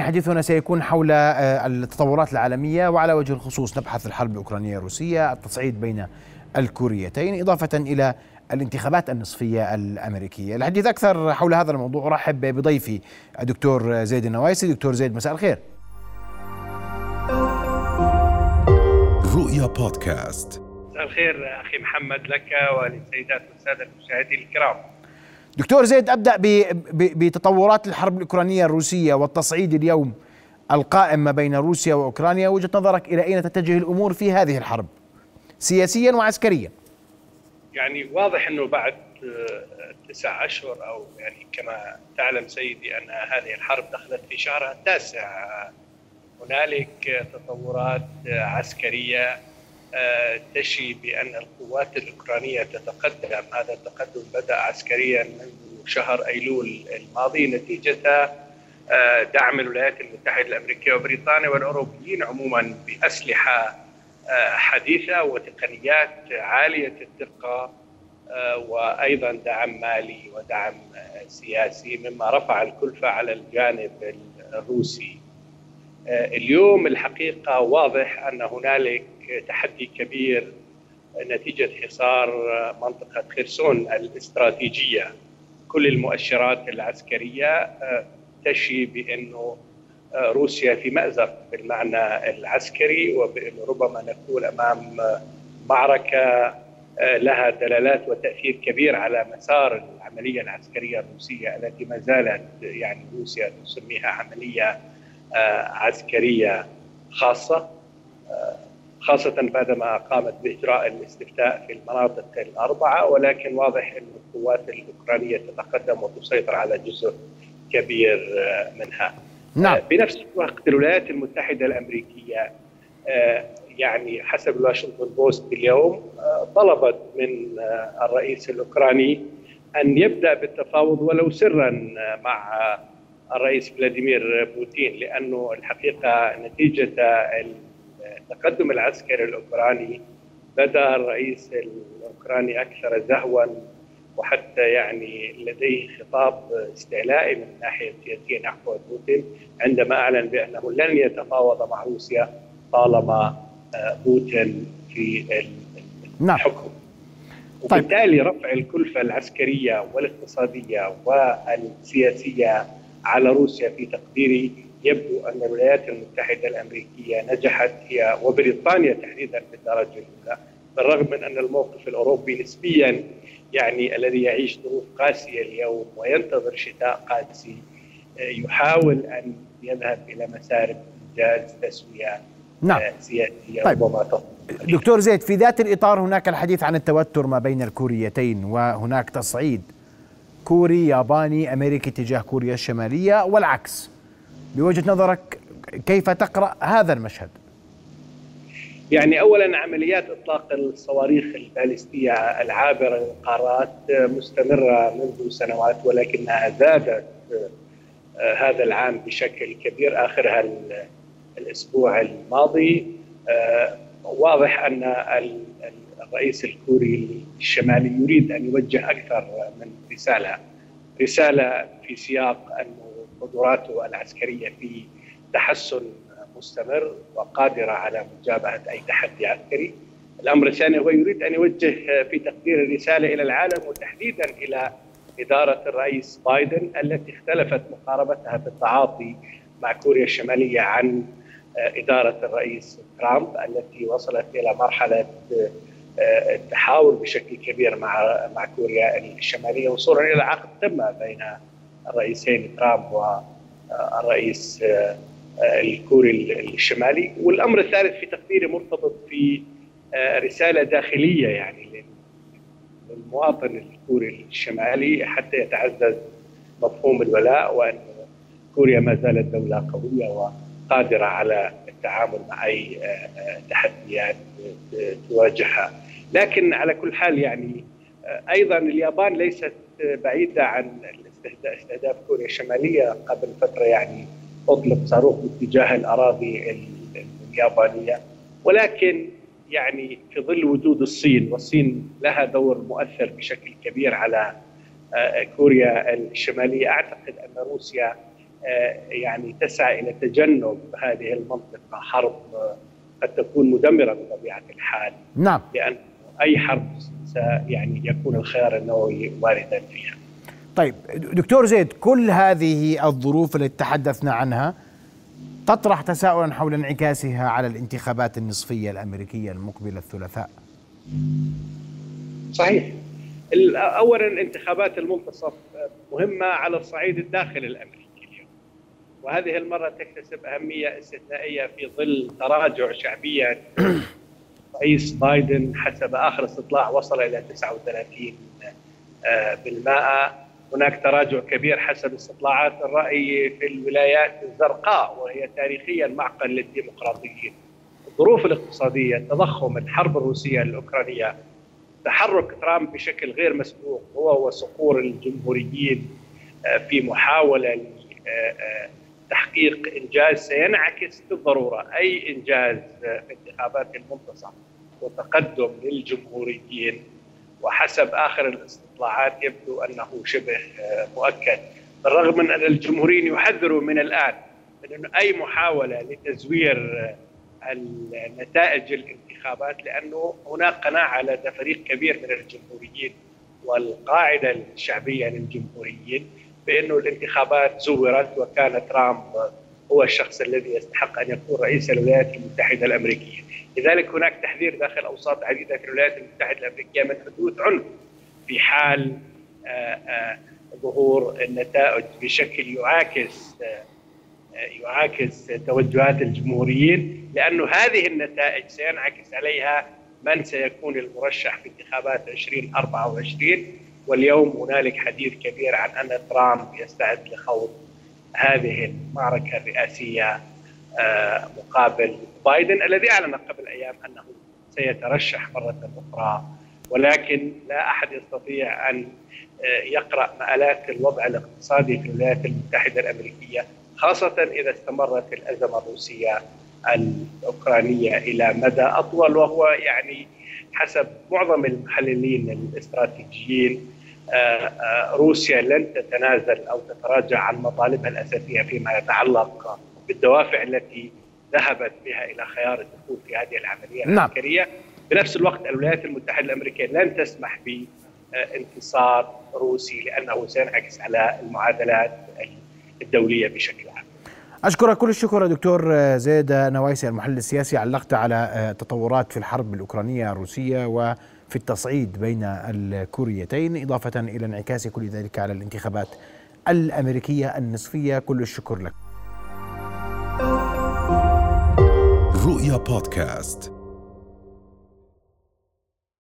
حديثنا سيكون حول آه، التطورات العالمية وعلى وجه الخصوص نبحث الحرب الأوكرانية الروسية التصعيد بين الكوريتين إضافة إلى الانتخابات النصفية الأمريكية. الحديث أكثر حول هذا الموضوع. أرحب بضيفي الدكتور زيد النوايسي. دكتور زيد مساء الخير. رؤيا بودكاست. مساء الخير أخي محمد لك وللسيدات والسادة المشاهدين الكرام. دكتور زيد أبدأ بتطورات الحرب الأوكرانية الروسية والتصعيد اليوم القائم ما بين روسيا وأوكرانيا. وجهة نظرك إلى أين تتجه الأمور في هذه الحرب؟ سياسيا وعسكريا. يعني واضح إنه بعد آه، تسع أشهر أو يعني كما تعلم سيدي أن هذه الحرب دخلت في شهرها التاسع. هنالك تطورات عسكرية تشي بأن القوات الأوكرانية تتقدم هذا التقدم بدأ عسكريا منذ شهر أيلول الماضي نتيجه آه، دعم الولايات المتحدة الأمريكية وبريطانيا والأوروبيين عموما بأسلحة آه، حديثة وتقنيات عالية الدقه وأيضا دعم مالي ودعم سياسي مما رفع الكلفة على الجانب الروسي. اليوم الحقيقة واضح أن هنالك تحدي كبير نتيجة حصار منطقة خرسون الاستراتيجية. كل المؤشرات العسكرية آه، تشي بأنه آه، روسيا في مأزق بالمعنى العسكري وبانه ربما نكون أمام معركة آه، لها دلالات وتأثير كبير على مسار العملية العسكرية الروسية التي ما زالت يعني روسيا تسميها عملية عسكرية خاصة خاصة بعدما قامت بإجراء الاستفتاء في المناطق الأربعة ولكن واضح أن القوات الأوكرانية تتقدم وتسيطر على جزء كبير آه، منها نعم. آه، بنفس الوقت الولايات المتحدة الأمريكية آه، يعني حسب الواشنطن بوست اليوم طلبت من الرئيس الأوكراني أن يبدأ بالتفاوض ولو سرا مع الرئيس فلاديمير بوتين لأنه الحقيقة نتيجة التقدم العسكري الأوكراني بدا الرئيس الأوكراني أكثر زهوا وحتى يعني لديه خطاب استعلائي من الناحيه السياسيه نحو بوتين عندما أعلن بأنه لن يتفاوض مع روسيا طالما آه، بوتين في نعم. الحكم طيب. وبالتالي رفع الكلفة العسكرية والاقتصادية والسياسية على روسيا في تقديري يبدو أن الولايات المتحدة الأمريكية نجحت هي وبريطانيا تحديدا بالدرجه الأولى بالرغم من أن الموقف الأوروبي نسبيا يعني الذي يعيش ظروف قاسية اليوم وينتظر شتاء قاسي يحاول أن يذهب إلى مسار إنجاز تسوية نعم. سياسية طيب. ربما دكتور زيد في ذات الإطار هناك الحديث عن التوتر ما بين الكوريتين وهناك تصعيد كوري ياباني أمريكي تجاه كوريا الشمالية والعكس بوجهة نظرك كيف تقرأ هذا المشهد؟ يعني اولا عمليات إطلاق الصواريخ البالستيه العابرة للقارات مستمرة منذ سنوات ولكنها زادت آه، هذا العام بشكل كبير آخرها الأسبوع الماضي آه، واضح أن الرئيس الكوري الشمالي يريد أن يوجه أكثر من رسالة رسالة في سياق انه قدراته العسكرية في تحسن مستمر وقادرة على مجابهة أي تحدي عسكري. الأمر الثاني هو يريد أن يوجه في تقدير الرسالة إلى العالم وتحديدا إلى إدارة الرئيس بايدن التي اختلفت مقاربتها في التعاطي مع كوريا الشمالية عن إدارة الرئيس ترامب التي وصلت إلى مرحلة التحاور بشكل كبير مع مع كوريا الشمالية وصولا إلى عقد قمه بين الرئيسين ترامب والرئيس آه، الكوري الشمالي. والأمر الثالث في تقديري مرتبط في آه، رسالة داخلية يعني للمواطن الكوري الشمالي حتى يتعزز مفهوم الولاء وأن كوريا ما زالت دولة قوية وقادرة على التعامل مع أي آه، تحديات تواجهها. لكن على كل حال يعني أيضا اليابان ليست بعيدة عن استهداف كوريا الشمالية. قبل فترة يعني أطلق صاروخ باتجاه الأراضي اليابانية. ولكن يعني في ظل وجود الصين والصين لها دور مؤثر بشكل كبير على آه، كوريا الشمالية. أعتقد أن روسيا يعني تسعى إلى تجنب هذه المنطقة حرب قد تكون مدمرة بطبيعة الحال نعم لأن أي حرب يعني يكون الخيار النووي واردا فيها. طيب دكتور زيد كل هذه الظروف التي تحدثنا عنها تطرح تساؤلا حول انعكاسها على الانتخابات النصفية الأمريكية المقبلة الثلاثاء. صحيح. اولا انتخابات المنتصف مهمة على الصعيد الداخلي الأمريكي. وهذه المرة تكتسب أهمية استثنائية في ظل تراجع شعبيه رئيس بايدن حسب آخر استطلاع وصل إلى 39 آه، بالمائة. هناك تراجع كبير حسب استطلاعات الرأي في الولايات الزرقاء وهي تاريخيا معقل للديمقراطيين. الظروف الاقتصادية التضخم الحرب الروسية الأوكرانية تحرك ترامب بشكل غير مسبوق هو وصقور الجمهوريين آه، في محاولة لتحقيق إنجاز سينعكس بالضرورة. أي إنجاز في انتخابات المنتصف وتقدم للجمهوريين وحسب آخر الاستطلاعات يبدو أنه شبه مؤكد. بالرغم من أن الجمهوريين يحذروا من الآن من انه أي محاولة لتزوير آه، نتائج الانتخابات لأنه هناك قناعة لدى فريق كبير من الجمهوريين والقاعدة الشعبية للجمهوريين. بأنه الانتخابات زورت وكان ترامب هو الشخص الذي يستحق أن يكون رئيس الولايات المتحدة الأمريكية. لذلك هناك تحذير داخل أوساط عديدة في الولايات المتحدة الأمريكية من حدوث عنف في حال آه، آه، ظهور النتائج بشكل يعاكس آه، يعاكس توجهات الجمهوريين لأنه هذه النتائج سينعكس عليها من سيكون المرشح في انتخابات 2024 واليوم هنالك حديث كبير عن أن ترامب يستعد لخوض هذه المعركة الرئاسية مقابل بايدن الذي أعلن قبل أيام أنه سيترشح مرة أخرى. ولكن لا أحد يستطيع أن آه، يقرأ مآلات الوضع الاقتصادي في الولايات المتحدة الأمريكية خاصة إذا استمرت الأزمة الروسية الأوكرانية إلى مدى أطول وهو يعني حسب معظم المحللين الاستراتيجيين آه، آه، روسيا لن تتنازل أو تتراجع عن مطالبها الأساسية فيما يتعلق بالدوافع التي ذهبت بها إلى خيار الدخول في هذه العملية نعم. العسكرية بنفس الوقت الولايات المتحدة الأمريكية لن تسمح بانتصار روسي لأنه سينعكس على المعادلات الدولية بشكل عام. أشكرك كل الشكر دكتور زيد نوايسي المحلل السياسي علقت على تطورات في الحرب الأوكرانية الروسية وفي التصعيد بين الكوريتين إضافة إلى انعكاس كل ذلك على الانتخابات الأمريكية النصفية كل الشكر لك. رؤيا بودكاست